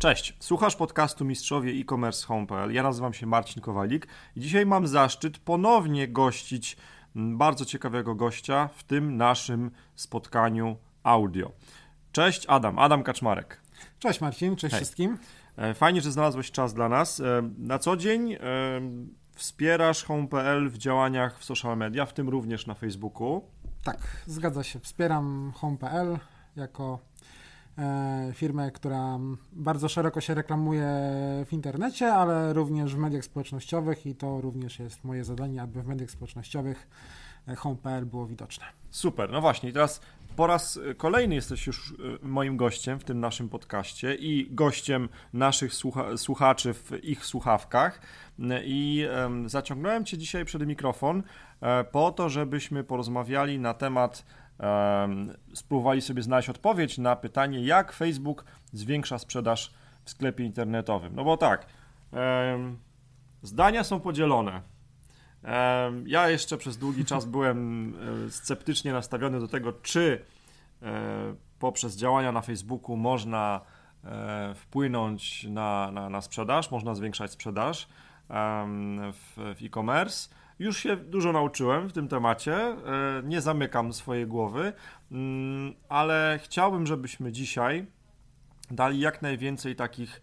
Cześć, słuchasz podcastu Mistrzowie e-commerce home.pl. Ja nazywam się Marcin Kowalik i dzisiaj mam zaszczyt ponownie gościć bardzo ciekawego gościa w tym naszym spotkaniu audio. Cześć Adam, Adam Kaczmarek. Cześć Marcin, cześć Hej. wszystkim. E, fajnie, że znalazłeś czas dla nas. E, na co dzień e, wspierasz home.pl w działaniach w social media, w tym również na Facebooku. Tak, zgadza się. Wspieram home.pl jako firmę, która bardzo szeroko się reklamuje w internecie, ale również w mediach społecznościowych i to również jest moje zadanie, aby w mediach społecznościowych e, home.pl było widoczne. Super, no właśnie, teraz po raz kolejny jesteś już e, moim gościem w tym naszym podcaście i gościem naszych słucha słuchaczy w ich słuchawkach. I zaciągnąłem Cię dzisiaj przed mikrofon e, po to, żebyśmy porozmawiali na temat spróbowali sobie znaleźć odpowiedź na pytanie, jak Facebook zwiększa sprzedaż w sklepie internetowym. No bo tak, zdania są podzielone. Ja jeszcze przez długi czas byłem e, sceptycznie nastawiony do tego, czy e, poprzez działania na Facebooku można e, wpłynąć na, na, na sprzedaż, można zwiększać sprzedaż w, w e-commerce. Już się dużo nauczyłem w tym temacie, e, nie zamykam swojej głowy, mm, ale chciałbym, żebyśmy dzisiaj dali jak najwięcej takich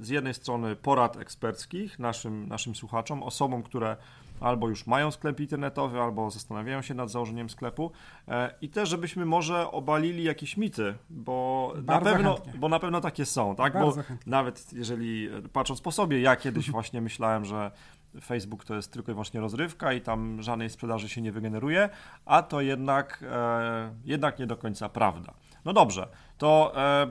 z jednej strony porad eksperckich naszym, naszym słuchaczom, osobom, które albo już mają sklep internetowy, albo zastanawiają się nad założeniem sklepu e, i też, żebyśmy może obalili jakieś mity, bo na pewno, bo na pewno takie są, tak? Bardzo bo chętnie. nawet jeżeli patrząc po sobie, ja kiedyś właśnie myślałem, że Facebook to jest tylko i wyłącznie rozrywka i tam żadnej sprzedaży się nie wygeneruje, a to jednak, e, jednak nie do końca prawda. No dobrze, to e,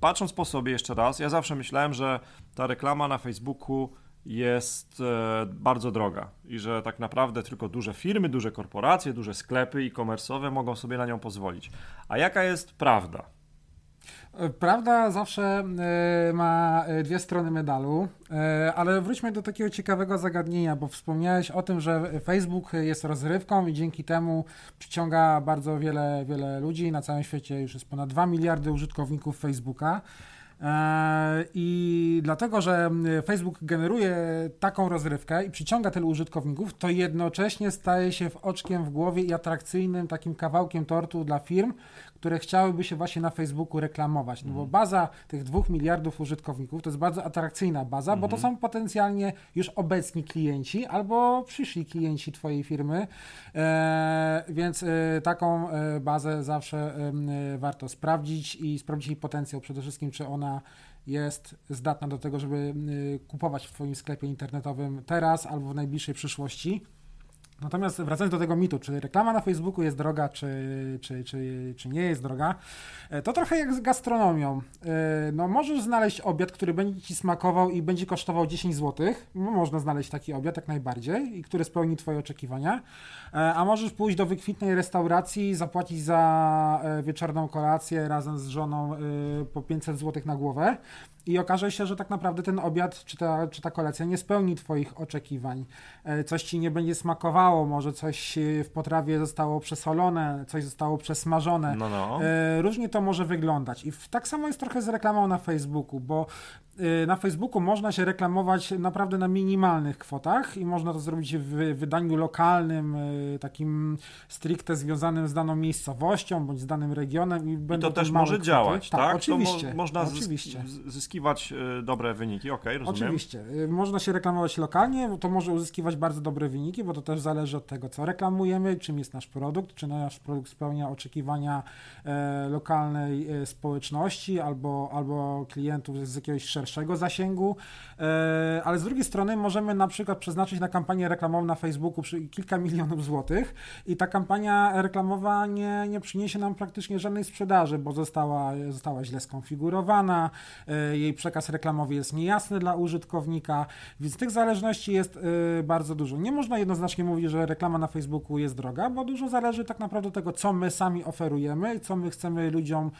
patrząc po sobie jeszcze raz, ja zawsze myślałem, że ta reklama na Facebooku jest e, bardzo droga i że tak naprawdę tylko duże firmy, duże korporacje, duże sklepy e-commerce'owe mogą sobie na nią pozwolić. A jaka jest prawda? Prawda zawsze e, ma e, dwie strony medalu, e, ale wróćmy do takiego ciekawego zagadnienia, bo wspomniałeś o tym, że Facebook jest rozrywką i dzięki temu przyciąga bardzo wiele, wiele ludzi. Na całym świecie już jest ponad 2 miliardy użytkowników Facebooka. I dlatego, że Facebook generuje taką rozrywkę i przyciąga tylu użytkowników, to jednocześnie staje się w oczkiem w głowie i atrakcyjnym takim kawałkiem tortu dla firm, które chciałyby się właśnie na Facebooku reklamować. No bo mhm. baza tych dwóch miliardów użytkowników to jest bardzo atrakcyjna baza, bo to mhm. są potencjalnie już obecni klienci albo przyszli klienci Twojej firmy, e, więc e, taką e, bazę zawsze e, warto sprawdzić i sprawdzić jej potencjał przede wszystkim, czy ona jest zdatna do tego, żeby e, kupować w Twoim sklepie internetowym teraz albo w najbliższej przyszłości. Natomiast wracając do tego mitu, czy reklama na Facebooku jest droga, czy, czy, czy, czy nie jest droga, e, to trochę jak z gastronomią. E, no, możesz znaleźć obiad, który będzie ci smakował i będzie kosztował 10 zł. No, można znaleźć taki obiad jak najbardziej i który spełni Twoje oczekiwania. E, a możesz pójść do wykwitnej restauracji, zapłacić za wieczorną kolację razem z żoną po 500 zł na głowę i okaże się, że tak naprawdę ten obiad czy ta, czy ta kolacja nie spełni Twoich oczekiwań. E, coś Ci nie będzie smakowało, może coś w potrawie zostało przesolone, coś zostało przesmażone. No, no. E, różnie to może wyglądać. I tak samo jest trochę z reklamą na Facebooku, bo na Facebooku można się reklamować naprawdę na minimalnych kwotach i można to zrobić w wydaniu lokalnym, takim stricte związanym z daną miejscowością bądź z danym regionem. I, I to też może kwoty. działać, tak? tak? Oczywiście. Mo można oczywiście. zyskiwać y, dobre wyniki, ok, rozumiem. Oczywiście. Można się reklamować lokalnie, to może uzyskiwać bardzo dobre wyniki, bo to też zależy od tego, co reklamujemy, czym jest nasz produkt, czy nasz produkt spełnia oczekiwania e, lokalnej e, społeczności albo, albo klientów z jakiegoś szerszego zasięgu, e, ale z drugiej strony możemy na przykład przeznaczyć na kampanię reklamową na Facebooku kilka milionów złotych i ta kampania reklamowa nie, nie przyniesie nam praktycznie żadnej sprzedaży, bo została, została źle skonfigurowana, e, jej przekaz reklamowy jest niejasny dla użytkownika, więc tych zależności jest e, bardzo dużo. Nie można jednoznacznie mówić, że reklama na Facebooku jest droga, bo dużo zależy tak naprawdę od tego, co my sami oferujemy i co my chcemy ludziom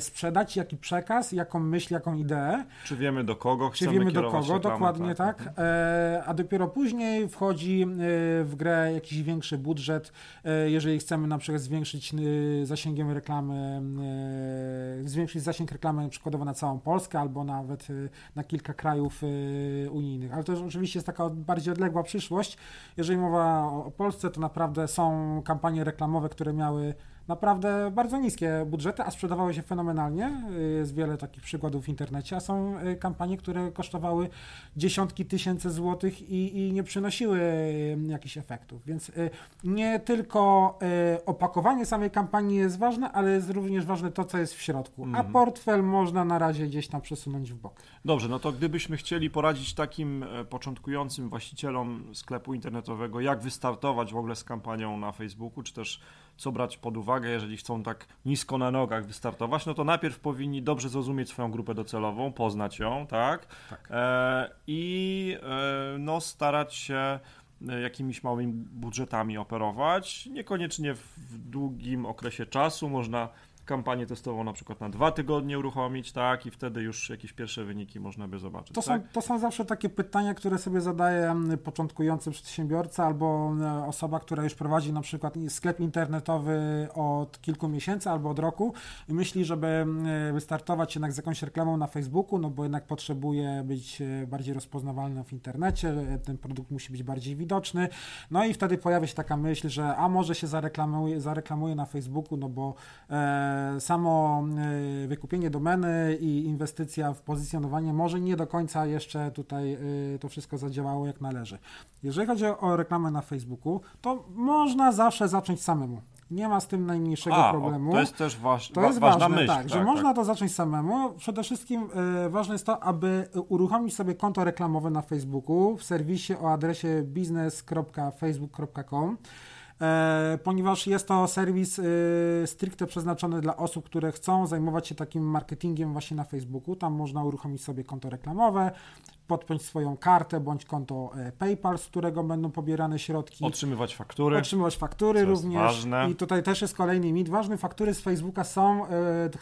sprzedać, jaki przekaz, jaką myśl, jaką ideę. Czy wiemy do kogo chcemy Czy wiemy do kogo, dokładnie tak. E, a dopiero później wchodzi e, w grę jakiś większy budżet, e, jeżeli chcemy na przykład zwiększyć zasięgiem reklamy, zwiększyć zasięg reklamy przykładowo na całą Polskę albo nawet e, na kilka krajów e, unijnych. Ale to oczywiście jest taka bardziej odległa przyszłość. Jeżeli mowa o Polsce, to naprawdę są kampanie reklamowe, które miały naprawdę bardzo niskie budżety, a sprzedawały się fenomenalnie. Jest wiele takich przykładów w internecie, a są y, kampanie, które kosztowały dziesiątki tysięcy złotych i, i nie przynosiły y, jakichś efektów. Więc y, nie tylko opakowanie samej kampanii jest ważne, ale jest również ważne to, co jest w środku. A Mhm. portfel można na razie gdzieś tam przesunąć w bok. Dobrze, no to gdybyśmy chcieli poradzić takim e, początkującym właścicielom sklepu internetowego, jak wystartować w ogóle z kampanią na Facebooku, czy też co brać pod uwagę, jeżeli chcą tak nisko na nogach wystartować, no to najpierw powinni dobrze zrozumieć swoją grupę docelową, poznać ją, tak? Tak. E, I e, no starać się e, jakimiś małymi budżetami operować, niekoniecznie w w długim okresie czasu, można kampanię testową na przykład na dwa tygodnie uruchomić, tak, i wtedy już jakieś pierwsze wyniki można by zobaczyć. To, tak? są, to są zawsze takie pytania, które sobie zadaje początkujący przedsiębiorca albo osoba, która już prowadzi na przykład sklep internetowy od kilku miesięcy albo od roku i myśli, żeby wystartować jednak z jakąś reklamą na Facebooku, no bo jednak potrzebuje być e, bardziej rozpoznawalny w internecie, e, ten produkt musi być bardziej widoczny. No i wtedy pojawia się taka myśl, że a może się zareklamuje, zareklamuje na Facebooku, no bo e, samo e, wykupienie domeny i inwestycja w pozycjonowanie może nie do końca jeszcze tutaj e, to wszystko zadziałało jak należy. Jeżeli chodzi o reklamę na Facebooku, to można zawsze zacząć samemu. Nie ma z tym najmniejszego A, problemu. To jest też waż, To jest ważna ważne, myśl. tak, że można to zacząć samemu. Przede wszystkim e, ważne jest to, aby uruchomić sobie konto reklamowe na Facebooku w serwisie o adresie business.facebook.com. E, ponieważ jest to serwis e, stricte przeznaczony dla osób, które chcą zajmować się takim marketingiem właśnie na Facebooku. Tam można uruchomić sobie konto reklamowe, podpiąć swoją kartę bądź konto e, PayPal, z którego będą pobierane środki. Otrzymywać faktury. Otrzymywać faktury również. ważne. I tutaj też jest kolejny mit. Ważne faktury z Facebooka są e,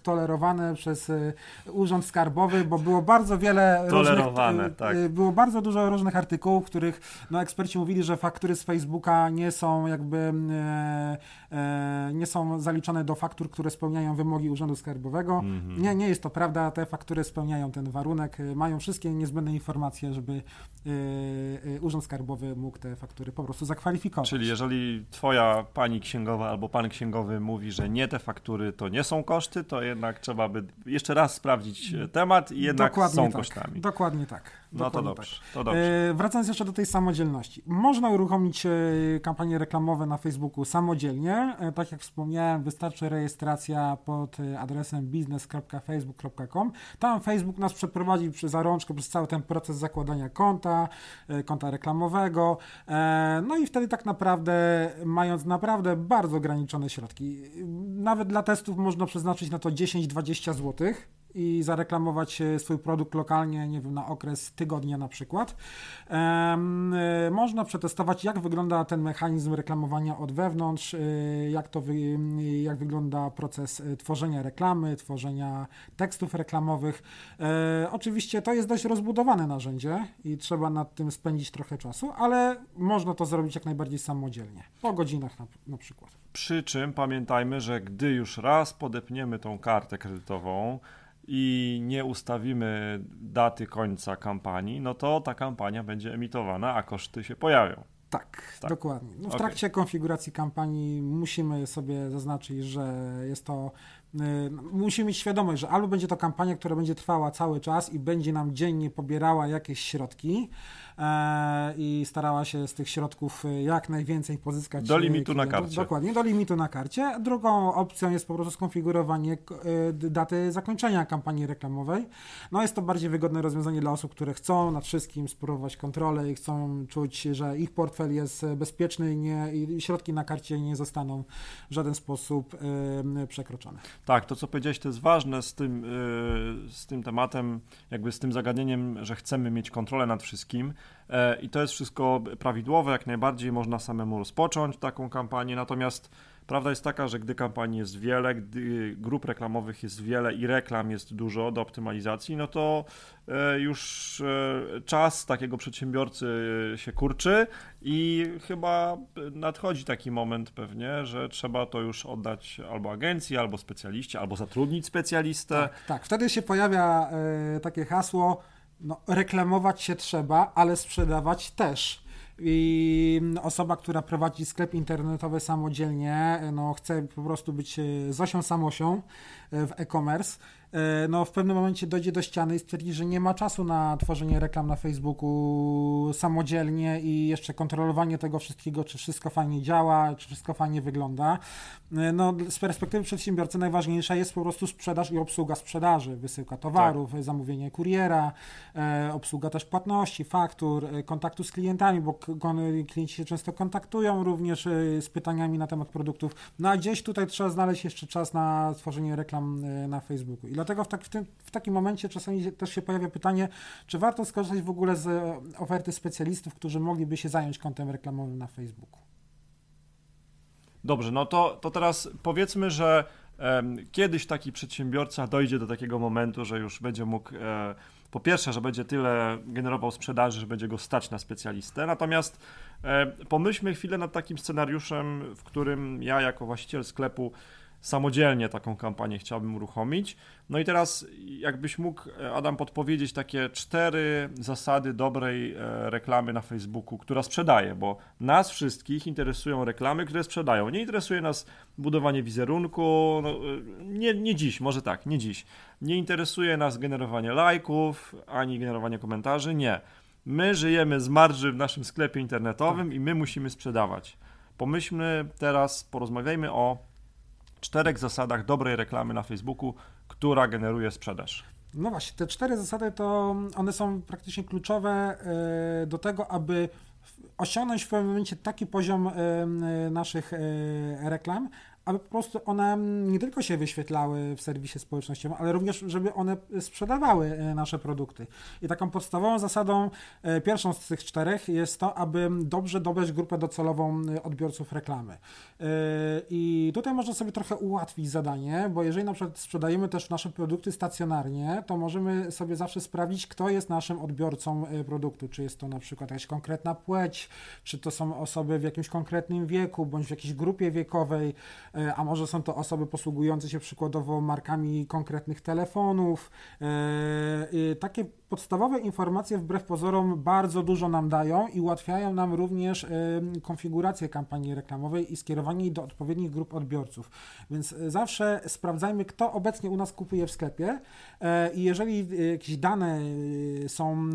tolerowane przez e, Urząd Skarbowy, bo było bardzo wiele Tolerowane, różnych, e, tak. było bardzo dużo różnych artykułów, w których no, eksperci mówili, że faktury z Facebooka nie są jakby nie są zaliczone do faktur, które spełniają wymogi Urzędu Skarbowego. Mhm. Nie, nie jest to prawda. Te faktury spełniają ten warunek, mają wszystkie niezbędne informacje, żeby e, e, Urząd Skarbowy mógł te faktury po prostu zakwalifikować. Czyli jeżeli twoja pani księgowa albo pan księgowy mówi, że nie te faktury to nie są koszty, to jednak trzeba by jeszcze raz sprawdzić e, temat i jednak są tak, kosztami. Dokładnie tak. No to dokładnie dobrze, tak. to dobrze. E, wracając jeszcze do tej samodzielności. Można uruchomić e, kampanie reklamowe na Facebooku samodzielnie. E, tak jak wspomniałem, wystarczy rejestracja pod e, adresem business.facebook.com. Tam Facebook nas przeprowadzi przez zarączkę przez cały ten proces zakładania konta, e, konta reklamowego. E, no i wtedy tak naprawdę, mając naprawdę bardzo ograniczone środki, nawet dla testów można przeznaczyć na to 10-20 złotych i zareklamować e, swój produkt lokalnie, nie wiem, na okres tygodnia na przykład. E, można przetestować, jak wygląda ten mechanizm reklamowania od wewnątrz, e, jak to jak wygląda proces tworzenia reklamy, tworzenia tekstów reklamowych. Oczywiście to jest dość rozbudowane narzędzie i trzeba nad tym spędzić trochę czasu, ale można to zrobić jak najbardziej samodzielnie, po godzinach na, na przykład. Przy czym pamiętajmy, że gdy już raz podepniemy tą kartę kredytową i nie ustawimy daty końca kampanii, no to ta kampania będzie emitowana, a koszty się pojawią. Tak, Tak. dokładnie. No, w trakcie konfiguracji kampanii musimy sobie zaznaczyć, że jest to. Y, musimy mieć świadomość, że albo będzie to kampania, która będzie trwała cały czas i będzie nam dziennie pobierała jakieś środki e, i starała się z tych środków y, jak najwięcej pozyskać. Do y, limitu na karcie. Dokładnie, do limitu na karcie. Drugą opcją jest po prostu skonfigurowanie daty zakończenia kampanii reklamowej. No jest to bardziej wygodne rozwiązanie dla osób, które chcą nad wszystkim spróbować kontrolę i chcą czuć, że ich portfel jest e, bezpieczny i, nie, i środki na karcie nie zostaną w żaden sposób przekroczone. Tak, to co powiedziałeś, to jest ważne z tym, yy, z tym tematem, jakby z tym zagadnieniem, że chcemy mieć kontrolę nad wszystkim. E, i to jest wszystko prawidłowe, jak najbardziej można samemu rozpocząć taką kampanię, natomiast Prawda jest taka, że gdy kampanii jest wiele, gdy grup reklamowych jest wiele i reklam jest dużo do optymalizacji, no to e, już e, czas takiego przedsiębiorcy się kurczy i chyba nadchodzi taki moment pewnie, że trzeba to już oddać albo agencji, albo specjaliście, albo zatrudnić specjalistę. Tak, tak. wtedy się pojawia e, takie hasło, no, reklamować się trzeba, ale sprzedawać też i osoba, która prowadzi sklep internetowy samodzielnie, no chce po prostu być e, Zosią Samosią e, w e-commerce, E, no w pewnym momencie dojdzie do ściany i stwierdzi, że nie ma czasu na tworzenie reklam na Facebooku samodzielnie i jeszcze kontrolowanie tego wszystkiego, czy wszystko fajnie działa, czy wszystko fajnie wygląda. E, no z perspektywy przedsiębiorcy najważniejsza jest po prostu sprzedaż i obsługa sprzedaży, wysyłka towarów, tak. zamówienie kuriera, e, obsługa też płatności, faktur, kontaktu z klientami, bo klienci się często kontaktują również z pytaniami na temat produktów. No a gdzieś tutaj trzeba znaleźć jeszcze czas na tworzenie reklam na Facebooku. I dlatego w, tak, w, tym, w takim momencie czasami też się pojawia pytanie, czy warto skorzystać w ogóle z e, oferty specjalistów, którzy mogliby się zająć kontem reklamowym na Facebooku. Dobrze, no to, to teraz powiedzmy, że kiedyś taki przedsiębiorca dojdzie do takiego momentu, że już będzie mógł e, po pierwsze, że będzie tyle generował sprzedaży, że będzie go stać na specjalistę. Natomiast e, pomyślmy chwilę nad takim scenariuszem, w którym ja jako właściciel sklepu samodzielnie taką kampanię chciałbym uruchomić. No i teraz, jakbyś mógł, e, Adam, podpowiedzieć takie cztery zasady dobrej e, reklamy na Facebooku, która sprzedaje, bo nas wszystkich interesują reklamy, które sprzedają. Nie interesuje nas budowanie wizerunku, no, e, nie, nie dziś, może tak, nie dziś. Nie interesuje nas generowanie lajków, ani generowanie komentarzy, nie. My żyjemy z marży w naszym sklepie internetowym i my musimy sprzedawać. Pomyślmy teraz, porozmawiajmy o czterech zasadach dobrej reklamy na Facebooku, która generuje sprzedaż. No właśnie, te cztery zasady to one są praktycznie kluczowe e, do tego, aby osiągnąć w pewnym momencie taki poziom e, naszych e, reklam, aby po prostu one nie tylko się wyświetlały w serwisie społecznościowym, ale również, żeby one sprzedawały e, nasze produkty. I taką podstawową zasadą, e, pierwszą z tych czterech, jest to, aby dobrze dobrać grupę docelową e, odbiorców reklamy. I tutaj można sobie trochę ułatwić zadanie, bo jeżeli na przykład sprzedajemy też nasze produkty stacjonarnie, to możemy sobie zawsze sprawdzić, kto jest naszym odbiorcą produktu. Czy jest to na przykład jakaś konkretna płeć, czy to są osoby w jakimś konkretnym wieku, bądź w jakiejś grupie wiekowej, a może są to osoby posługujące się przykładowo markami konkretnych telefonów. E, takie podstawowe informacje wbrew pozorom bardzo dużo nam dają i ułatwiają nam również konfigurację kampanii reklamowej i skierowanie jej do odpowiednich grup odbiorców. Więc e, zawsze sprawdzajmy, kto obecnie u nas kupuje w sklepie i jeżeli jakieś dane są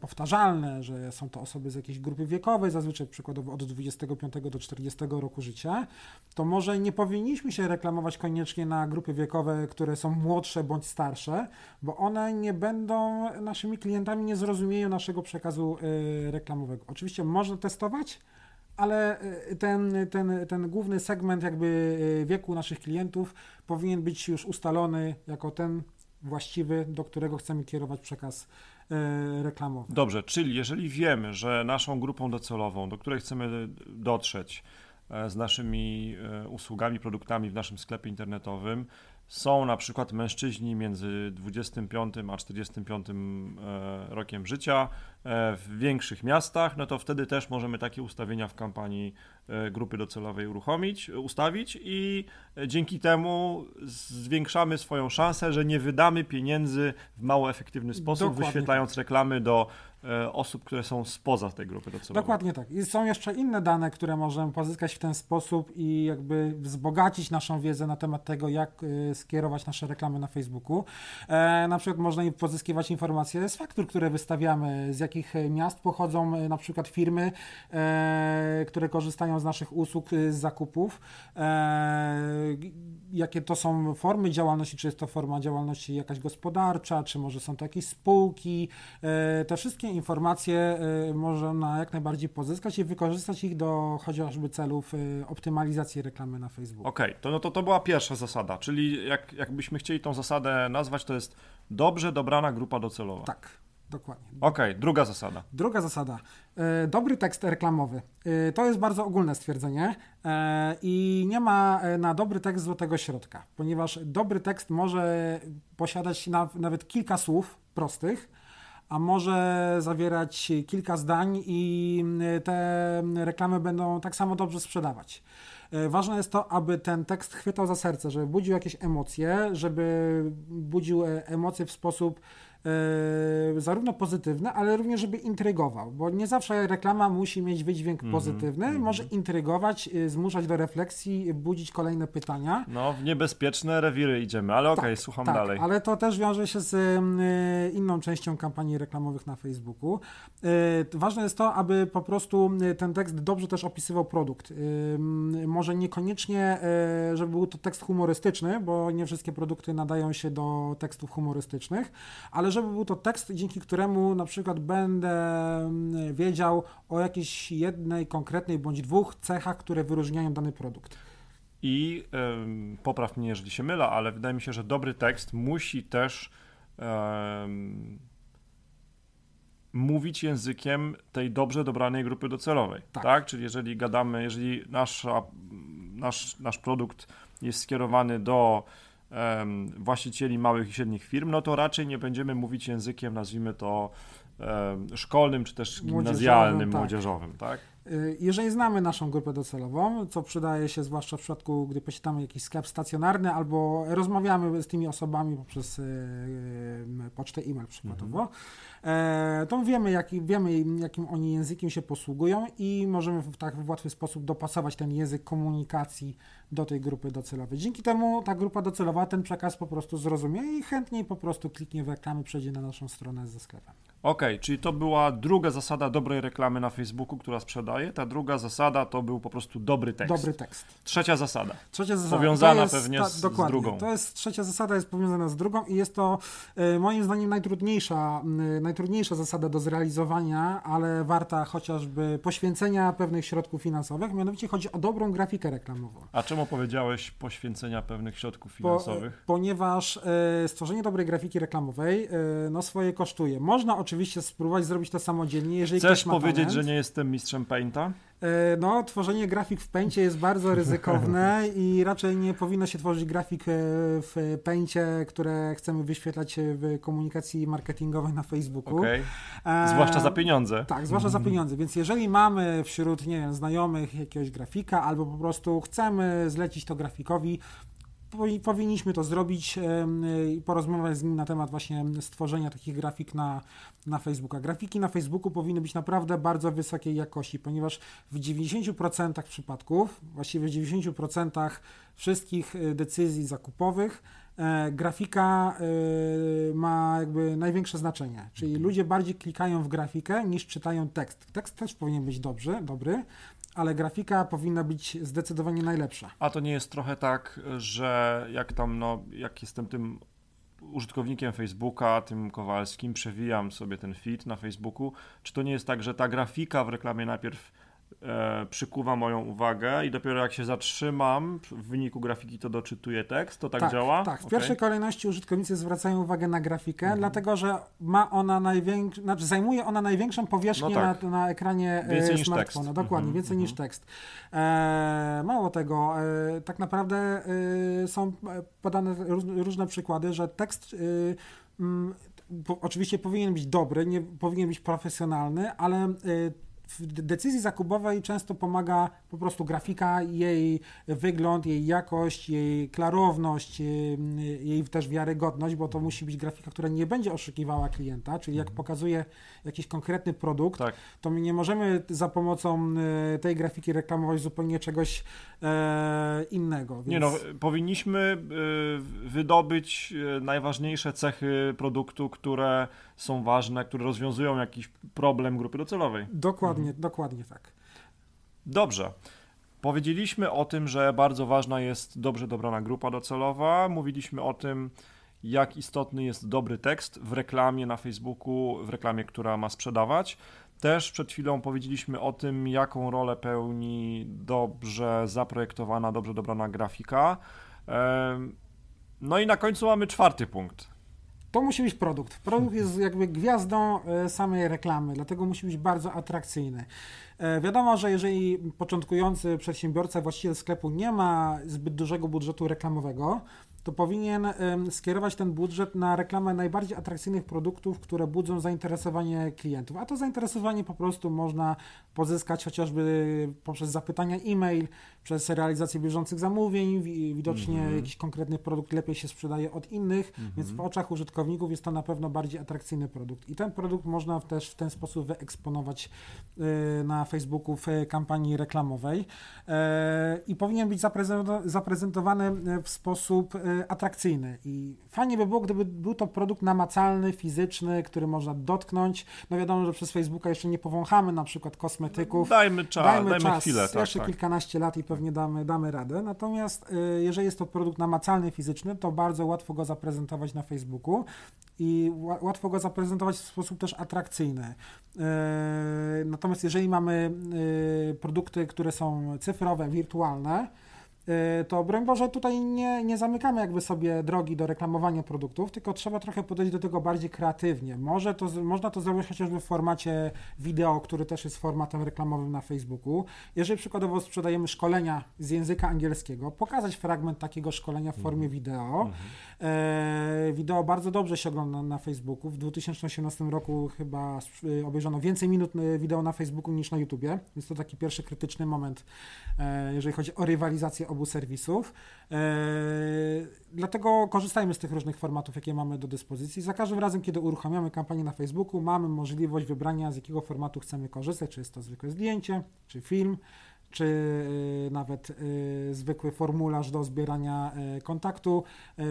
powtarzalne, że są to osoby z jakiejś grupy wiekowej, zazwyczaj przykładowo od 25 do 40 roku życia, to może nie powinniśmy się reklamować koniecznie na grupy wiekowe, które są młodsze bądź starsze, bo one nie będą naszymi klientami, nie zrozumieją naszego przekazu y, reklamowego. Oczywiście można testować, ale y, ten, ten, ten główny segment jakby y, wieku naszych klientów powinien być już ustalony jako ten właściwy, do którego chcemy kierować przekaz reklamowy. Dobrze, czyli jeżeli wiemy, że naszą grupą docelową, do której chcemy dotrzeć, E, z naszymi e, usługami, produktami w naszym sklepie internetowym są na przykład mężczyźni między 25 a 45 e, rokiem życia w większych miastach, no to wtedy też możemy takie ustawienia w kampanii grupy docelowej uruchomić, ustawić i dzięki temu zwiększamy swoją szansę, że nie wydamy pieniędzy w mało efektywny sposób, Dokładnie wyświetlając tak. reklamy do E, osób, które są spoza tej grupy docelowej. Dokładnie tak. I są jeszcze inne dane, które możemy pozyskać w ten sposób i jakby wzbogacić naszą wiedzę na temat tego, jak e, skierować nasze reklamy na Facebooku. E, na przykład można pozyskiwać informacje z faktur, które wystawiamy, z jakich miast pochodzą na przykład firmy, które korzystają z naszych usług, z zakupów, jakie to są formy działalności, czy jest to forma działalności jakaś gospodarcza, czy może są to jakieś spółki. Te wszystkie informacje można jak najbardziej pozyskać i wykorzystać ich do chociażby celów optymalizacji reklamy na Facebooku. Okej, okay, to, no to to była pierwsza zasada, czyli jak, jakbyśmy chcieli tą zasadę nazwać, to jest dobrze dobrana grupa docelowa. Tak. Dokładnie. Okej, druga zasada. Druga zasada. E, Dobry tekst reklamowy. E, To jest bardzo ogólne stwierdzenie e, i nie ma na dobry tekst złotego środka, ponieważ dobry tekst może posiadać na, nawet kilka słów prostych, a może zawierać kilka zdań i te reklamy będą tak samo dobrze sprzedawać. Ważne jest to, aby ten tekst chwytał za serce, żeby budził jakieś emocje, żeby budził emocje w sposób e, zarówno pozytywny, ale również żeby intrygował, bo nie zawsze reklama musi mieć wydźwięk pozytywny, może intrygować, e, zmuszać do refleksji, budzić kolejne pytania. No, w niebezpieczne rewiry idziemy, ale okej, słucham tak, dalej. ale to też wiąże się z y, inną częścią kampanii reklamowych na Facebooku. Ważne jest to, aby po prostu ten tekst dobrze też opisywał produkt. Może niekoniecznie, żeby był to tekst humorystyczny, bo nie wszystkie produkty nadają się do tekstów humorystycznych, ale żeby był to tekst, dzięki któremu na przykład będę mm, wiedział o jakiejś jednej konkretnej bądź dwóch cechach, które wyróżniają dany produkt. I ym, popraw mnie, jeżeli się mylę, ale wydaje mi się, że dobry tekst musi też ym, mówić językiem tej dobrze dobranej grupy docelowej. Tak. Tak. Czyli jeżeli gadamy, jeżeli nasza, nasz, nasz produkt jest skierowany do właścicieli małych i średnich firm, no to raczej nie będziemy mówić językiem, nazwijmy to szkolnym czy też Młodzieżowym, gimnazjalnym, tak. młodzieżowym, tak? Y, Jeżeli znamy naszą grupę docelową, co przydaje się zwłaszcza w przypadku, gdy posiadamy jakiś sklep stacjonarny albo rozmawiamy z tymi osobami poprzez y, y, pocztę e-mail przykładowo, e, to wiemy, jaki, wiemy, jakim oni językiem się posługują i możemy w tak w łatwy sposób dopasować ten język komunikacji do tej grupy docelowej. Dzięki temu ta grupa docelowa ten przekaz po prostu zrozumie i chętniej po prostu kliknie w reklamy, przejdzie na naszą stronę ze sklepem. Okej, czyli to była druga zasada dobrej reklamy na Facebooku, która sprzedaje. Ta druga zasada to był po prostu dobry tekst. Dobry tekst. Trzecia zasada. Trzecia zasada. Powiązana to jest, pewnie z- z dokładnie, drugą. To jest trzecia zasada, jest powiązana z drugą i jest to e, moim zdaniem najtrudniejsza, m, najtrudniejsza zasada do zrealizowania, ale warta chociażby poświęcenia pewnych środków finansowych. Mianowicie chodzi o dobrą grafikę reklamową. A czemu powiedziałeś poświęcenia pewnych środków Po, finansowych? ponieważ e, stworzenie dobrej grafiki reklamowej e, no swoje kosztuje. Można oczywiście spróbować zrobić to samodzielnie, jeżeli Chcesz ktoś ma powiedzieć, talent. że nie jestem mistrzem Painta? E, No, tworzenie grafik w Paincie jest bardzo ryzykowne i raczej nie powinno się tworzyć grafik e, w Paincie, które chcemy wyświetlać w komunikacji marketingowej na Facebooku. Okej. E, Zwłaszcza za pieniądze. Tak, zwłaszcza za pieniądze. Więc jeżeli mamy wśród, nie wiem, znajomych jakiegoś grafika, albo po prostu chcemy zlecić to grafikowi, powinniśmy to zrobić i porozmawiać z nim na temat właśnie stworzenia takich grafik na, na Facebooka. Grafiki na Facebooku powinny być naprawdę bardzo wysokiej jakości, ponieważ w 90% przypadków, właściwie w 90% wszystkich e, decyzji zakupowych e, grafika e, ma jakby największe znaczenie. Czyli ludzie bardziej klikają w grafikę niż czytają tekst. Tekst też powinien być dobrze, dobry, ale grafika powinna być zdecydowanie najlepsza. A to nie jest trochę tak, że jak tam, no, jak jestem tym użytkownikiem Facebooka, tym Kowalskim, przewijam sobie ten feed na Facebooku, czy to nie jest tak, że ta grafika w reklamie najpierw e, przykuwa moją uwagę i dopiero jak się zatrzymam w wyniku grafiki, to doczytuję tekst? To tak, działa? Tak, w Okej. pierwszej kolejności użytkownicy zwracają uwagę na grafikę, Mhm. dlatego że ma ona znaczy zajmuje ona największą powierzchnię No tak. na, na ekranie e, Więcej niż smartfona. tekst. Dokładnie, Mhm, więcej mhm. niż tekst. E, mało tego, e, tak naprawdę e, są podane róż, różne przykłady, że tekst e, mm, po, oczywiście powinien być dobry, nie powinien być profesjonalny, ale e, w decyzji zakupowej często pomaga po prostu grafika, jej wygląd, jej jakość, jej klarowność, jej, jej też wiarygodność, bo to musi być grafika, która nie będzie oszukiwała klienta, czyli jak pokazuje jakiś konkretny produkt, Tak. to my nie możemy za pomocą e, tej grafiki reklamować zupełnie czegoś e, innego. Więc... Nie no, powinniśmy wydobyć najważniejsze cechy produktu, które są ważne, które rozwiązują jakiś problem grupy docelowej. Dokładnie, dokładnie tak. Dobrze. Powiedzieliśmy o tym, że bardzo ważna jest dobrze dobrana grupa docelowa. Mówiliśmy o tym, jak istotny jest dobry tekst w reklamie na Facebooku, w reklamie, która ma sprzedawać. Też przed chwilą powiedzieliśmy o tym, jaką rolę pełni dobrze zaprojektowana, dobrze dobrana grafika. No i na końcu mamy czwarty punkt. To musi być produkt. Produkt jest jakby gwiazdą e, samej reklamy, dlatego musi być bardzo atrakcyjny. E, wiadomo, że jeżeli początkujący przedsiębiorca, właściciel sklepu nie ma zbyt dużego budżetu reklamowego, to powinien skierować ten budżet na reklamę najbardziej atrakcyjnych produktów, które budzą zainteresowanie klientów. A to zainteresowanie po prostu można pozyskać chociażby poprzez zapytania e-mail, przez realizację bieżących zamówień. Widocznie mm -hmm. jakiś konkretny produkt lepiej się sprzedaje od innych, mm -hmm. więc w oczach użytkowników jest to na pewno bardziej atrakcyjny produkt. I ten produkt można też w ten sposób wyeksponować y, na Facebooku w kampanii reklamowej y, i powinien być zaprezentowany w sposób y, atrakcyjny. I fajnie by było, gdyby był to produkt namacalny, fizyczny, który można dotknąć. No wiadomo, że przez Facebooka jeszcze nie powąchamy na przykład kosmetyków. Dajmy czas, dajmy, dajmy czas. chwilę. Tak, jeszcze tak. kilkanaście lat i pewnie damy, damy radę. Natomiast y, jeżeli jest to produkt namacalny, fizyczny, to bardzo łatwo go zaprezentować na Facebooku i łatwo go zaprezentować w sposób też atrakcyjny. Y, natomiast jeżeli mamy y, produkty, które są cyfrowe, wirtualne, to broń Boże tutaj nie, nie zamykamy jakby sobie drogi do reklamowania produktów, tylko trzeba trochę podejść do tego bardziej kreatywnie. Może to, można to zrobić chociażby w formacie wideo, który też jest formatem reklamowym na Facebooku. Jeżeli przykładowo sprzedajemy szkolenia z języka angielskiego, pokazać fragment takiego szkolenia w formie mhm. wideo. Mhm. E, wideo bardzo dobrze się ogląda na Facebooku. W 2018 roku chyba obejrzano więcej minut wideo na Facebooku niż na YouTubie, więc to taki pierwszy krytyczny moment, e, jeżeli chodzi o rywalizację obu serwisów. E, dlatego korzystajmy z tych różnych formatów, jakie mamy do dyspozycji. Za każdym razem, kiedy uruchamiamy kampanię na Facebooku, mamy możliwość wybrania, z jakiego formatu chcemy korzystać, czy jest to zwykłe zdjęcie, czy film, czy y, nawet y, zwykły formularz do zbierania kontaktu,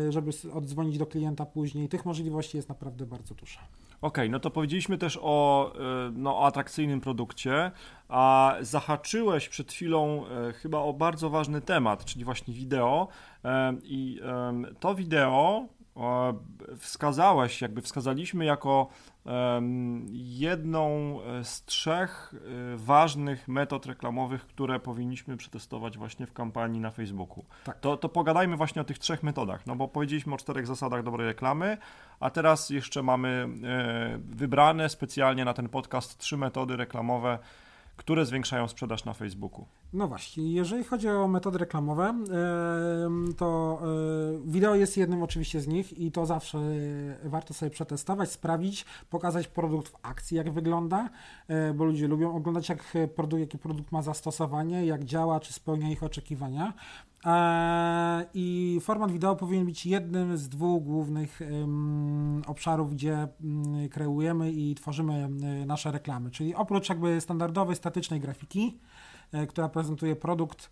żeby oddzwonić do klienta później. Tych możliwości jest naprawdę bardzo dużo. Okej, okay, no to powiedzieliśmy też o, no, o atrakcyjnym produkcie, a zahaczyłeś przed chwilą chyba o bardzo ważny temat, czyli właśnie wideo. I to wideo wskazałeś, jakby wskazaliśmy jako jedną e, z trzech e, ważnych metod reklamowych, które powinniśmy przetestować właśnie w kampanii na Facebooku. Tak. To, to pogadajmy właśnie o tych trzech metodach, no bo powiedzieliśmy o czterech zasadach dobrej reklamy, a teraz jeszcze mamy e, wybrane specjalnie na ten podcast trzy metody reklamowe, które zwiększają sprzedaż na Facebooku. No właśnie, jeżeli chodzi o metody reklamowe, to e, wideo jest jednym oczywiście z nich i to zawsze e, warto sobie przetestować, sprawdzić, pokazać produkt w akcji, jak wygląda, e, bo ludzie lubią oglądać, jak produkt, jaki produkt ma zastosowanie, jak działa, czy spełnia ich oczekiwania. I format wideo powinien być jednym z dwóch głównych obszarów, gdzie mm, kreujemy i tworzymy nasze reklamy. Czyli oprócz jakby standardowej, statycznej grafiki, E, która prezentuje produkt,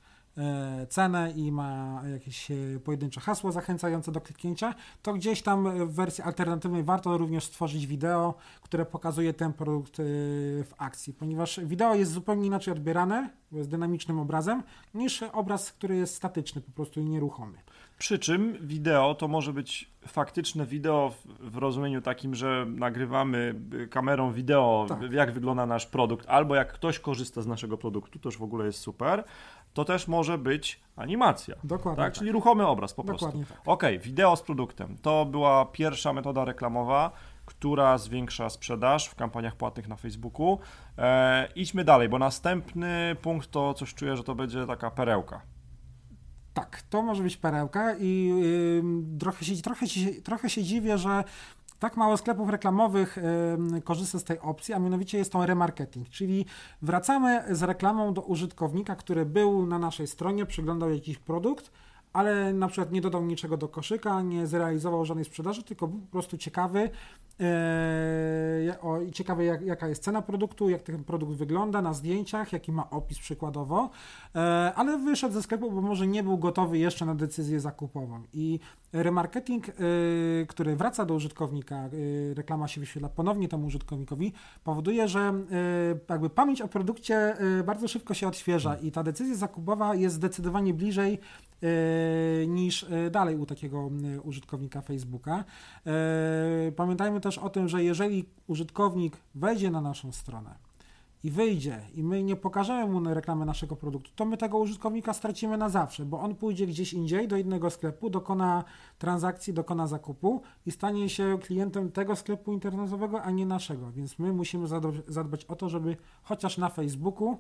cenę i ma jakieś e, pojedyncze hasło zachęcające do kliknięcia, to gdzieś tam w wersji alternatywnej warto również stworzyć wideo, które pokazuje ten produkt w akcji, ponieważ wideo jest zupełnie inaczej odbierane, jest dynamicznym obrazem, niż obraz, który jest statyczny, po prostu nieruchomy. Przy czym wideo to może być faktyczne wideo w, w rozumieniu takim, że nagrywamy kamerą wideo, tak. jak wygląda nasz produkt, albo jak ktoś korzysta z naszego produktu, to już w ogóle jest super. To też może być animacja. Dokładnie. Tak? tak. Czyli ruchomy obraz po Dokładnie prostu. Tak. Ok, wideo z produktem. To była pierwsza metoda reklamowa która zwiększa sprzedaż w kampaniach płatnych na Facebooku. E, idźmy dalej, bo następny punkt to coś czuję, że to będzie taka perełka. Tak, to może być perełka i yy, trochę, się, trochę, się, trochę się dziwię, że tak mało sklepów reklamowych korzysta z tej opcji, a mianowicie jest to remarketing, czyli wracamy z reklamą do użytkownika, który był na naszej stronie, przeglądał jakiś produkt, ale na przykład nie dodał niczego do koszyka, nie zrealizował żadnej sprzedaży, tylko był po prostu ciekawy, e, o, i ciekawy jak, jaka jest cena produktu, jak ten produkt wygląda na zdjęciach, jaki ma opis przykładowo, e, ale wyszedł ze sklepu, bo może nie był gotowy jeszcze na decyzję zakupową. I remarketing, e, który wraca do użytkownika, reklama się wyświetla ponownie temu użytkownikowi, powoduje, że jakby pamięć o produkcie bardzo szybko się odświeża i ta decyzja zakupowa jest zdecydowanie bliżej niż e, dalej u takiego e, użytkownika Facebooka. Pamiętajmy też o tym, że jeżeli użytkownik wejdzie na naszą stronę, i wyjdzie i my nie pokażemy mu reklamy naszego produktu, to my tego użytkownika stracimy na zawsze, bo on pójdzie gdzieś indziej do innego sklepu, dokona transakcji, dokona zakupu i stanie się klientem tego sklepu internetowego, a nie naszego. Więc my musimy zadbać o to, żeby chociaż na Facebooku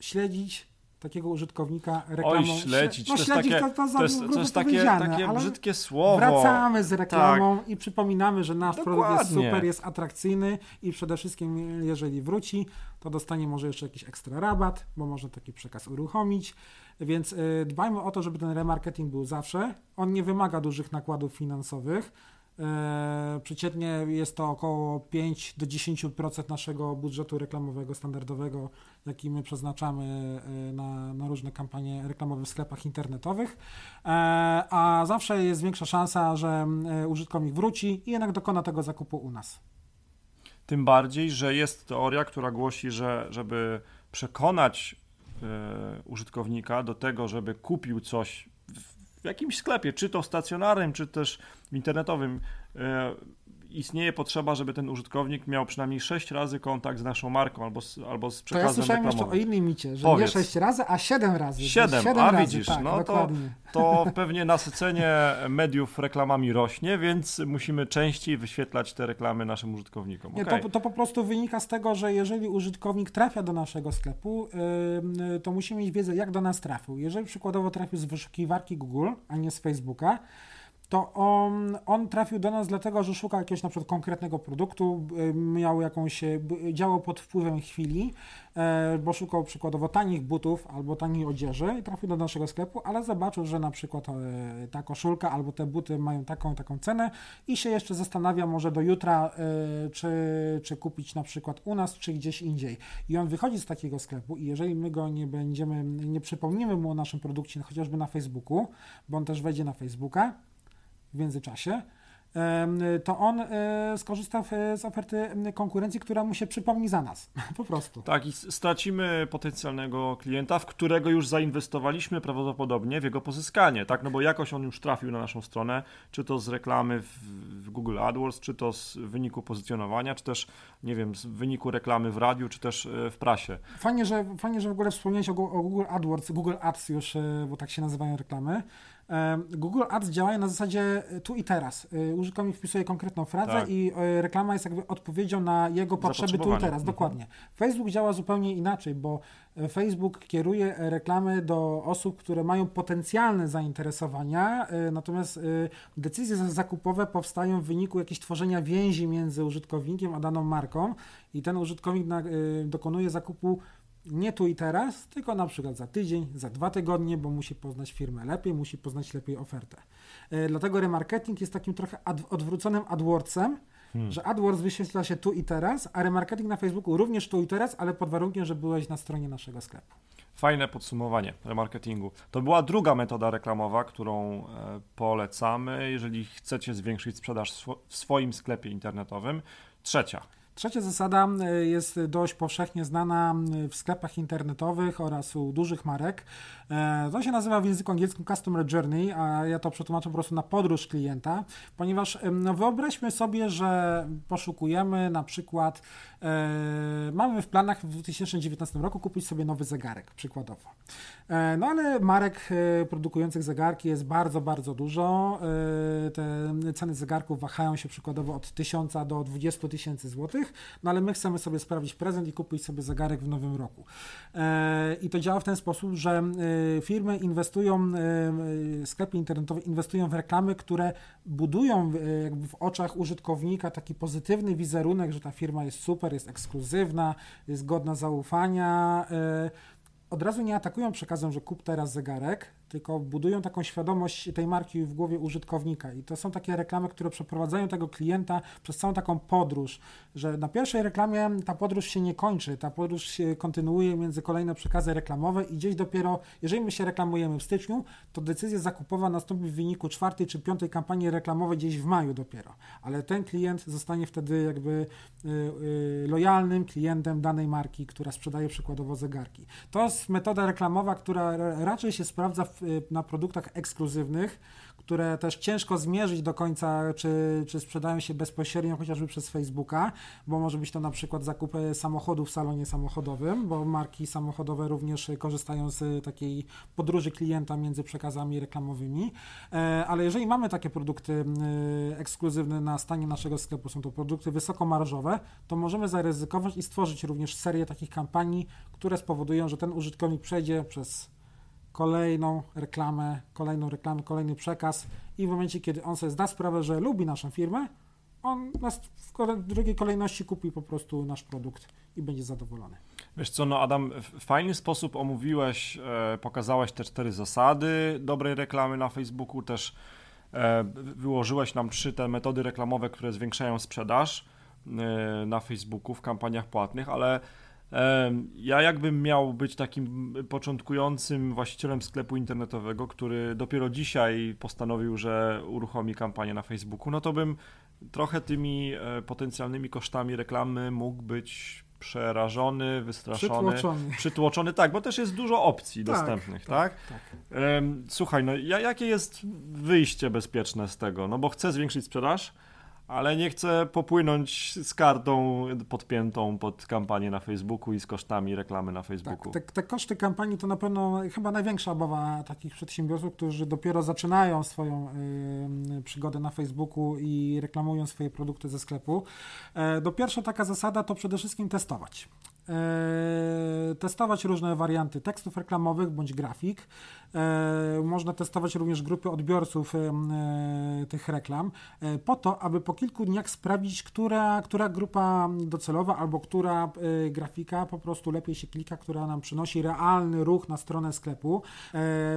śledzić takiego użytkownika reklamą. Oj, śledzić. No, to śledzić takie, to, to, to jest, to jest takie, takie brzydkie słowo. Wracamy z reklamą tak. i przypominamy, że nasz Dokładnie. produkt jest super, jest atrakcyjny i przede wszystkim, jeżeli wróci, to dostanie może jeszcze jakiś ekstra rabat, bo może taki przekaz uruchomić. Więc y, dbajmy o to, żeby ten remarketing był zawsze. On nie wymaga dużych nakładów finansowych. E, przeciętnie jest to około 5 do 10% naszego budżetu reklamowego standardowego, jaki my przeznaczamy e, na, na, różne kampanie reklamowe w sklepach internetowych, e, a zawsze jest większa szansa, że użytkownik wróci i jednak dokona tego zakupu u nas. Tym bardziej, że jest teoria, która głosi, że żeby przekonać użytkownika do tego, żeby kupił coś w jakimś sklepie, czy to stacjonarnym, czy też internetowym, e, istnieje potrzeba, żeby ten użytkownik miał przynajmniej 6 razy kontakt z naszą marką albo z, albo z przekazem To ja słyszałem reklamowym. jeszcze o innym micie, że Powiedz. nie 6 razy, a 7 razy. 7, 7 a razy, widzisz, tak, no to, to pewnie nasycenie mediów reklamami rośnie, więc musimy częściej wyświetlać te reklamy naszym użytkownikom. Nie, okay. to, to po prostu wynika z tego, że jeżeli użytkownik trafia do naszego sklepu, yy, to musimy mieć wiedzę, jak do nas trafił. Jeżeli przykładowo trafił z wyszukiwarki Google, a nie z Facebooka, to on, on trafił do nas dlatego, że szukał jakiegoś na przykład konkretnego produktu, miał jakąś, działał pod wpływem chwili, e, bo szukał przykładowo tanich butów albo taniej odzieży i trafił do naszego sklepu, ale zobaczył, że na przykład e, ta koszulka albo te buty mają taką taką cenę i się jeszcze zastanawia może do jutra, e, czy, czy kupić na przykład u nas, czy gdzieś indziej. I on wychodzi z takiego sklepu i jeżeli my go nie będziemy, nie przypomnimy mu o naszym produkcie, chociażby na Facebooku, bo on też wejdzie na Facebooka, w międzyczasie, to on e, skorzysta z oferty konkurencji, która mu się przypomni za nas. Po prostu. Tak, i stracimy potencjalnego klienta, w którego już zainwestowaliśmy prawdopodobnie w jego pozyskanie, tak? No bo jakoś on już trafił na naszą stronę, czy to z reklamy w, Google AdWords, czy to z wyniku pozycjonowania, czy też, nie wiem, z wyniku reklamy w radiu, czy też e, w prasie. Fajnie, że, fajnie, że w ogóle wspomniałeś o, Google AdWords, Google Ads już, e, bo tak się nazywają reklamy. Google Ads działają na zasadzie e, tu i teraz. E, użytkownik wpisuje konkretną frazę tak. i e, reklama jest jakby odpowiedzią na jego potrzeby tu i teraz. Mhm. Dokładnie. Facebook działa zupełnie inaczej, bo Facebook kieruje reklamy do osób, które mają potencjalne zainteresowania, natomiast decyzje zakupowe powstają w wyniku jakiegoś tworzenia więzi między użytkownikiem a daną marką i ten użytkownik dokonuje zakupu nie tu i teraz, tylko na przykład za tydzień, za dwa tygodnie, bo musi poznać firmę lepiej, musi poznać lepiej ofertę. E, dlatego remarketing jest takim trochę ad, odwróconym AdWordsem, hmm. że AdWords wyświetla się tu i teraz, a remarketing na Facebooku również tu i teraz, ale pod warunkiem, że byłeś na stronie naszego sklepu. Fajne podsumowanie remarketingu. To była druga metoda reklamowa, którą e, polecamy, jeżeli chcecie zwiększyć sprzedaż w swoim sklepie internetowym. Trzecia. Trzecia zasada e, jest dość powszechnie znana w sklepach internetowych oraz u dużych marek. E, to się nazywa w języku angielskim Customer Journey, a ja to przetłumaczę po prostu na podróż klienta, ponieważ no wyobraźmy sobie, że poszukujemy na przykład, e, mamy w planach w 2019 roku kupić sobie nowy zegarek, przykładowo. E, no ale marek e, produkujących zegarki jest bardzo, bardzo dużo. E, te ceny zegarków wahają się przykładowo od 1000 do 20 tysięcy złotych, no ale my chcemy sobie sprawić prezent i kupić sobie zegarek w nowym roku. I to działa w ten sposób, że firmy inwestują, sklepy internetowe inwestują w reklamy, które budują jakby w oczach użytkownika taki pozytywny wizerunek, że ta firma jest super, jest ekskluzywna, jest godna zaufania od razu nie atakują przekazem, że kup teraz zegarek, tylko budują taką świadomość tej marki w głowie użytkownika. I to są takie reklamy, które przeprowadzają tego klienta przez całą taką podróż, że na pierwszej reklamie ta podróż się nie kończy, ta podróż się kontynuuje między kolejne przekazy reklamowe i gdzieś dopiero, jeżeli my się reklamujemy w styczniu, to decyzja zakupowa nastąpi w wyniku czwartej czy piątej kampanii reklamowej gdzieś w maju dopiero. Ale ten klient zostanie wtedy jakby y, y, lojalnym klientem danej marki, która sprzedaje przykładowo zegarki. To jest metoda reklamowa, która raczej się sprawdza w na produktach ekskluzywnych, które też ciężko zmierzyć do końca, czy, czy sprzedają się bezpośrednio, chociażby przez Facebooka, bo może być to na przykład zakup samochodu w salonie samochodowym, bo marki samochodowe również korzystają z takiej podróży klienta między przekazami reklamowymi. E, ale jeżeli mamy takie produkty ekskluzywne na stanie naszego sklepu, są to produkty wysokomarżowe, to możemy zaryzykować i stworzyć również serię takich kampanii, które spowodują, że ten użytkownik przejdzie przez kolejną reklamę, kolejną reklamę, kolejny przekaz i w momencie, kiedy on sobie zda sprawę, że lubi naszą firmę, on nas w drugiej kolejności kupi po prostu nasz produkt i będzie zadowolony. Wiesz co, no Adam, w fajny sposób omówiłeś, e, pokazałeś te cztery zasady dobrej reklamy na Facebooku, też e, wyłożyłeś nam trzy te metody reklamowe, które zwiększają sprzedaż e, na Facebooku w kampaniach płatnych, ale ja jakbym miał być takim początkującym właścicielem sklepu internetowego, który dopiero dzisiaj postanowił, że uruchomi kampanię na Facebooku, no to bym trochę tymi e, potencjalnymi kosztami reklamy mógł być przerażony, wystraszony, przytłoczony. przytłoczony, tak, bo też jest dużo opcji tak, dostępnych, tak? tak? tak. Słuchaj, no jakie jest wyjście bezpieczne z tego? No bo chcę zwiększyć sprzedaż, ale nie chcę popłynąć z kartą podpiętą pod kampanię na Facebooku i z kosztami reklamy na Facebooku. Tak, te, te, koszty kampanii to na pewno chyba największa obawa takich przedsiębiorców, którzy dopiero zaczynają swoją y, przygodę na Facebooku i reklamują swoje produkty ze sklepu. E, do pierwsza taka zasada to przede wszystkim testować. E, testować różne warianty tekstów reklamowych bądź grafik. E, można testować również grupy odbiorców e, tych reklam, po to, aby po kilku dniach sprawdzić, która, która grupa docelowa albo która grafika po prostu lepiej się klika, która nam przynosi realny ruch na stronę sklepu.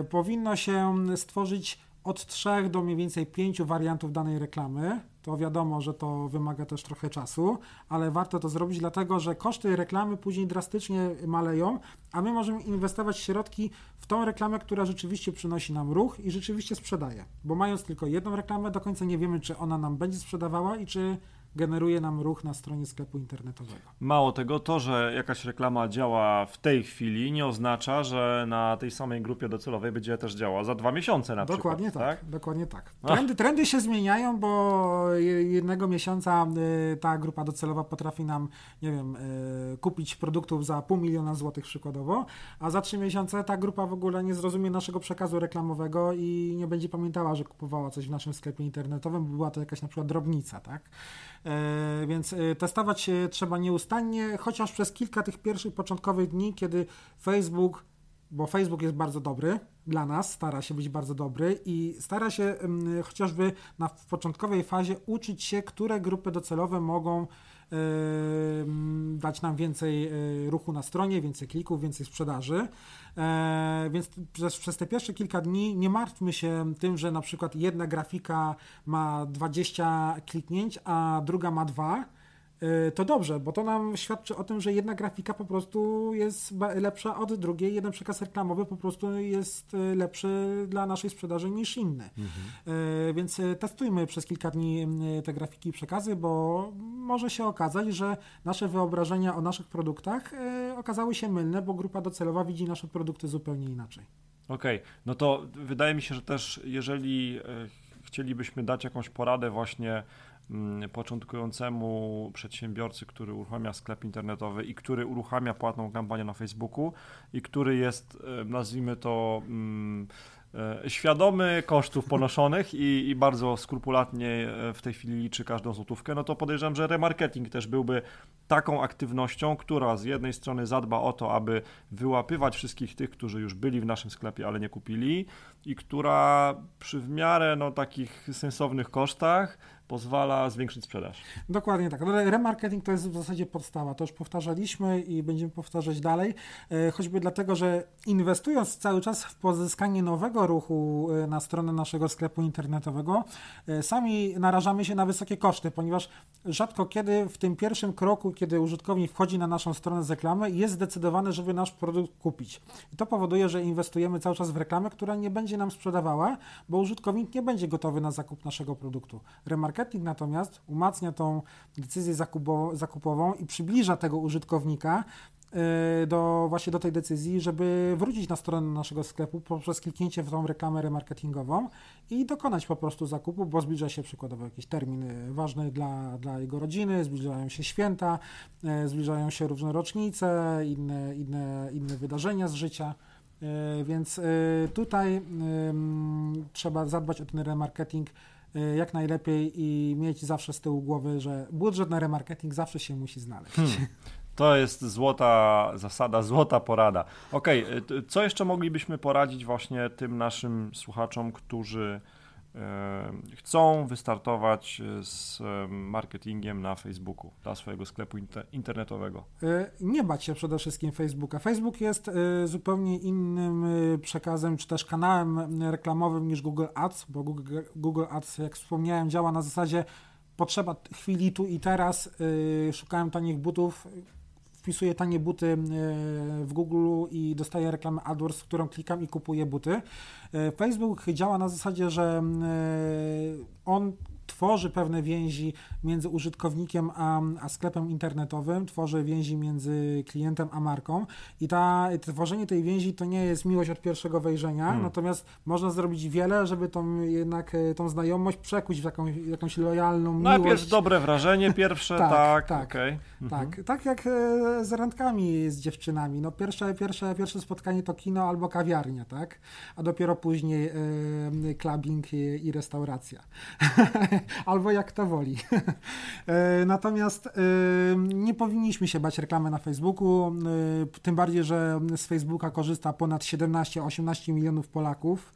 Powinno się stworzyć od trzech do mniej więcej pięciu wariantów danej reklamy. To wiadomo, że to wymaga też trochę czasu, ale warto to zrobić, dlatego że koszty reklamy później drastycznie maleją, a my możemy inwestować środki w tą reklamę, która rzeczywiście przynosi nam ruch i rzeczywiście sprzedaje. Bo mając tylko jedną reklamę, do końca nie wiemy, czy ona nam będzie sprzedawała i czy generuje nam ruch na stronie sklepu internetowego. Mało tego, to, że jakaś reklama działa w tej chwili, nie oznacza, że na tej samej grupie docelowej będzie też działała za dwa miesiące na dokładnie przykład. Tak, tak? Dokładnie tak. Trendy, trendy się zmieniają, bo jednego miesiąca y, ta grupa docelowa potrafi nam, nie wiem, y, kupić produktów za pół miliona złotych przykładowo, a za trzy miesiące ta grupa w ogóle nie zrozumie naszego przekazu reklamowego i nie będzie pamiętała, że kupowała coś w naszym sklepie internetowym, bo była to jakaś na przykład drobnica, tak? E, więc e, testować trzeba nieustannie, chociaż przez kilka tych pierwszych początkowych dni, kiedy Facebook, bo Facebook jest bardzo dobry dla nas, stara się być bardzo dobry i stara się chociażby na początkowej fazie uczyć się, które grupy docelowe mogą dać nam więcej e, ruchu na stronie, więcej klików, więcej sprzedaży. E, więc przez, przez te pierwsze kilka dni nie martwmy się tym, że na przykład jedna grafika ma 20 kliknięć, a druga ma dwa Y, to dobrze, bo to nam świadczy o tym, że jedna grafika po prostu jest lepsza od drugiej, jeden przekaz reklamowy po prostu jest y, lepszy dla naszej sprzedaży niż inny. Mhm. Y, więc testujmy przez kilka dni te grafiki i przekazy, bo może się okazać, że nasze wyobrażenia o naszych produktach okazały się mylne, bo grupa docelowa widzi nasze produkty zupełnie inaczej. Okej, okay. no to wydaje mi się, że też jeżeli chcielibyśmy dać jakąś poradę właśnie początkującemu przedsiębiorcy, który uruchamia sklep internetowy i który uruchamia płatną kampanię na Facebooku i który jest, e, nazwijmy to, mm, e, świadomy kosztów ponoszonych i, i, bardzo skrupulatnie e, w tej chwili liczy każdą złotówkę, no to podejrzewam, że remarketing też byłby taką aktywnością, która z jednej strony zadba o to, aby wyłapywać wszystkich tych, którzy już byli w naszym sklepie, ale nie kupili i która przy w miarę no, takich sensownych kosztach pozwala zwiększyć sprzedaż. Dokładnie tak. No, remarketing to jest w zasadzie podstawa. To już powtarzaliśmy i będziemy powtarzać dalej, e, choćby dlatego, że inwestując cały czas w pozyskanie nowego ruchu e, na stronę naszego sklepu internetowego, e, sami narażamy się na wysokie koszty, ponieważ rzadko kiedy w tym pierwszym kroku, kiedy użytkownik wchodzi na naszą stronę z reklamy, jest zdecydowany, żeby nasz produkt kupić. I to powoduje, że inwestujemy cały czas w reklamę, która nie będzie nam sprzedawała, bo użytkownik nie będzie gotowy na zakup naszego produktu. Remarketing natomiast umacnia tą decyzję zakupową i przybliża tego użytkownika y, do, właśnie do tej decyzji, żeby wrócić na stronę naszego sklepu poprzez kliknięcie w tą reklamę remarketingową i dokonać po prostu zakupu, bo zbliża się przykładowo jakiś termin y, ważny dla, dla jego rodziny, zbliżają się święta, y, zbliżają się różne rocznice, inne, inne, inne wydarzenia z życia. Więc tutaj trzeba zadbać o ten remarketing jak najlepiej i mieć zawsze z tyłu głowy, że budżet na remarketing zawsze się musi znaleźć. Hmm. To jest złota zasada, złota porada. Okej, okay, co jeszcze moglibyśmy poradzić właśnie tym naszym słuchaczom, którzy chcą wystartować z marketingiem na Facebooku dla swojego sklepu internetowego? E, nie bać się przede wszystkim Facebooka. Facebook jest e, zupełnie innym przekazem, czy też kanałem reklamowym niż Google Ads, bo Google, Google Ads, jak wspomniałem, działa na zasadzie potrzeba chwili tu i teraz, szukałem tanich butów, wpisuję tanie buty e, w Google i dostaję reklamę AdWords, w którą klikam i kupuję buty. E, Facebook działa na zasadzie, że e, on tworzy pewne więzi między użytkownikiem a, a, sklepem internetowym, tworzy więzi między klientem a marką i ta, tworzenie tej więzi to nie jest miłość od pierwszego wejrzenia, hmm. natomiast można zrobić wiele, żeby tą jednak e, tą znajomość przekuć w jakąś, jakąś lojalną miłość. Najpierw dobre wrażenie pierwsze, tak, tak, tak, okay. tak, mhm. tak jak e, z randkami z dziewczynami, no pierwsze, pierwsze, pierwsze spotkanie to kino albo kawiarnia, tak, a dopiero później e, clubbing i, i restauracja. albo jak to woli. E, natomiast e, nie powinniśmy się bać reklamy na Facebooku, e, tym bardziej, że z Facebooka korzysta ponad 17-18 milionów Polaków.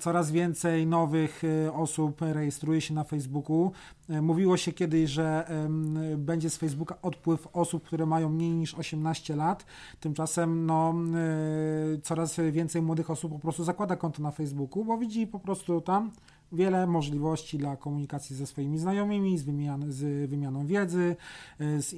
Coraz więcej nowych osób rejestruje się na Facebooku. Mówiło się kiedyś, że będzie z Facebooka odpływ osób, które mają mniej niż 18 lat. Tymczasem no, coraz więcej młodych osób po prostu zakłada konto na Facebooku, bo widzi po prostu tam wiele możliwości dla komunikacji ze swoimi znajomymi, z, wymian, z wymianą wiedzy, e, z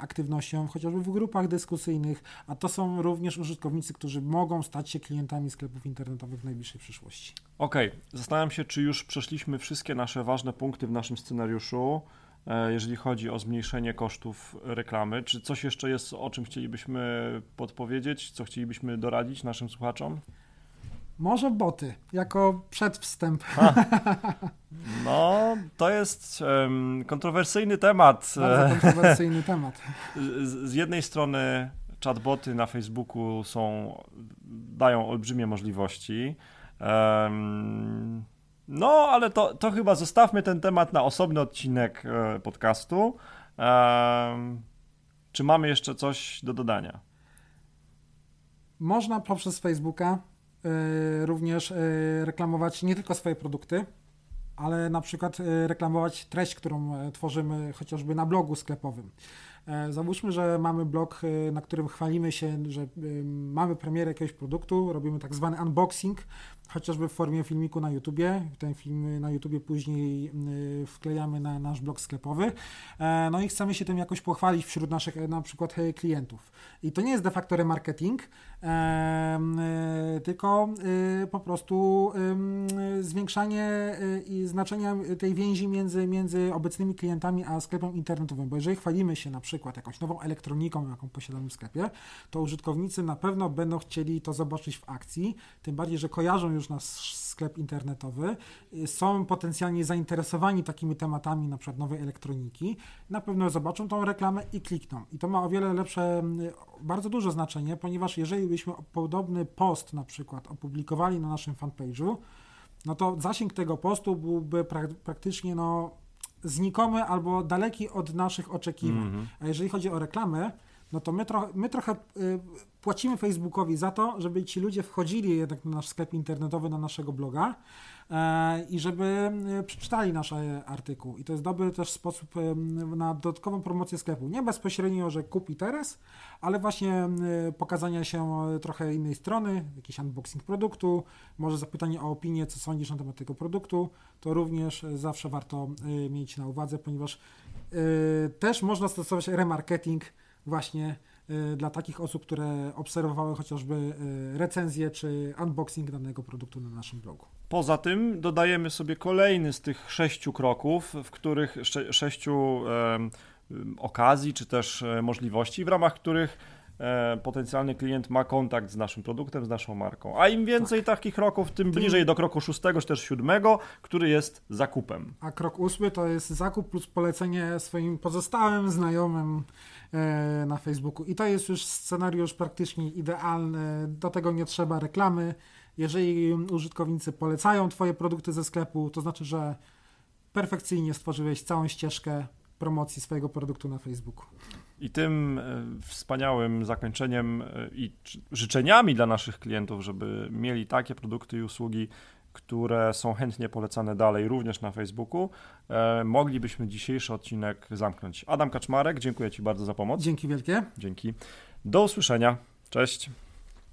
aktywnością chociażby w grupach dyskusyjnych, a to są również użytkownicy, którzy mogą stać się klientami sklepów internetowych w najbliższej przyszłości. Okej, okay. zastanawiam się, czy już przeszliśmy wszystkie nasze ważne punkty w naszym scenariuszu e, jeżeli chodzi o zmniejszenie kosztów reklamy. Czy coś jeszcze jest, o czym chcielibyśmy podpowiedzieć, co chcielibyśmy doradzić naszym słuchaczom? Może boty, jako przedwstęp. No, to jest um, kontrowersyjny temat. Bardzo kontrowersyjny temat. Z, z, jednej strony chatboty na Facebooku są, dają olbrzymie możliwości. Um, no, ale to, to chyba zostawmy ten temat na osobny odcinek e, podcastu. Um, czy mamy jeszcze coś do dodania? Można poprzez Facebooka również y, reklamować nie tylko swoje produkty, ale na przykład y, reklamować treść, którą e, tworzymy chociażby na blogu sklepowym. E, załóżmy, że mamy blog, na którym chwalimy się, że mamy premierę jakiegoś produktu, robimy tak zwany unboxing, chociażby w formie filmiku na YouTubie. Ten film na YouTubie później y, wklejamy na nasz blog sklepowy. E, no i chcemy się tym jakoś pochwalić wśród naszych na przykład klientów. I to nie jest de facto remarketing, tylko po prostu zwiększanie znaczenia tej więzi między, między obecnymi klientami a sklepem internetowym. Bo jeżeli chwalimy się na przykład jakąś nową elektroniką, jaką posiadamy w sklepie, to użytkownicy na pewno będą chcieli to zobaczyć w akcji, tym bardziej, że kojarzą już nasz sklep internetowy, są potencjalnie zainteresowani takimi tematami, na przykład nowej elektroniki, na pewno zobaczą tą reklamę i klikną. I to ma o wiele lepsze, bardzo duże znaczenie, ponieważ jeżeli byśmy podobny post na przykład opublikowali na naszym fanpage'u, no to zasięg tego postu byłby pra praktycznie no, znikomy albo daleki od naszych oczekiwań. Mm -hmm. A jeżeli chodzi o reklamę, no to my, tro my trochę y, płacimy Facebookowi za to, żeby ci ludzie wchodzili jednak na nasz sklep internetowy, na naszego bloga e, i żeby y, przeczytali nasz e, artykuł. I to jest dobry też sposób na dodatkową promocję sklepu. Nie bezpośrednio, że kupi teraz, ale właśnie y, pokazania się trochę innej strony, jakiś unboxing produktu, może zapytanie o opinię, co sądzisz na temat tego produktu, to również zawsze warto mieć na uwadze, ponieważ też można stosować remarketing właśnie y, dla takich osób, które obserwowały chociażby y, recenzję czy unboxing danego produktu na naszym blogu. Poza tym dodajemy sobie kolejny z tych sześciu kroków, w których sze sześciu okazji czy też e, możliwości, w ramach których e, potencjalny klient ma kontakt z naszym produktem, z naszą marką. A im więcej tak. takich kroków, tym bliżej do kroku szóstego, czy też siódmego, który jest zakupem. A krok ósmy to jest zakup plus polecenie swoim pozostałym znajomym na Facebooku. I to jest już scenariusz praktycznie idealny. Do tego nie trzeba reklamy. Jeżeli użytkownicy polecają Twoje produkty ze sklepu, to znaczy, że perfekcyjnie stworzyłeś całą ścieżkę promocji swojego produktu na Facebooku. I tym e, wspaniałym zakończeniem e, i życzeniami dla naszych klientów, żeby mieli takie produkty i usługi, które są chętnie polecane dalej, również na Facebooku, e, moglibyśmy dzisiejszy odcinek zamknąć. Adam Kaczmarek, dziękuję Ci bardzo za pomoc. Dzięki wielkie. Dzięki. Do usłyszenia. Cześć.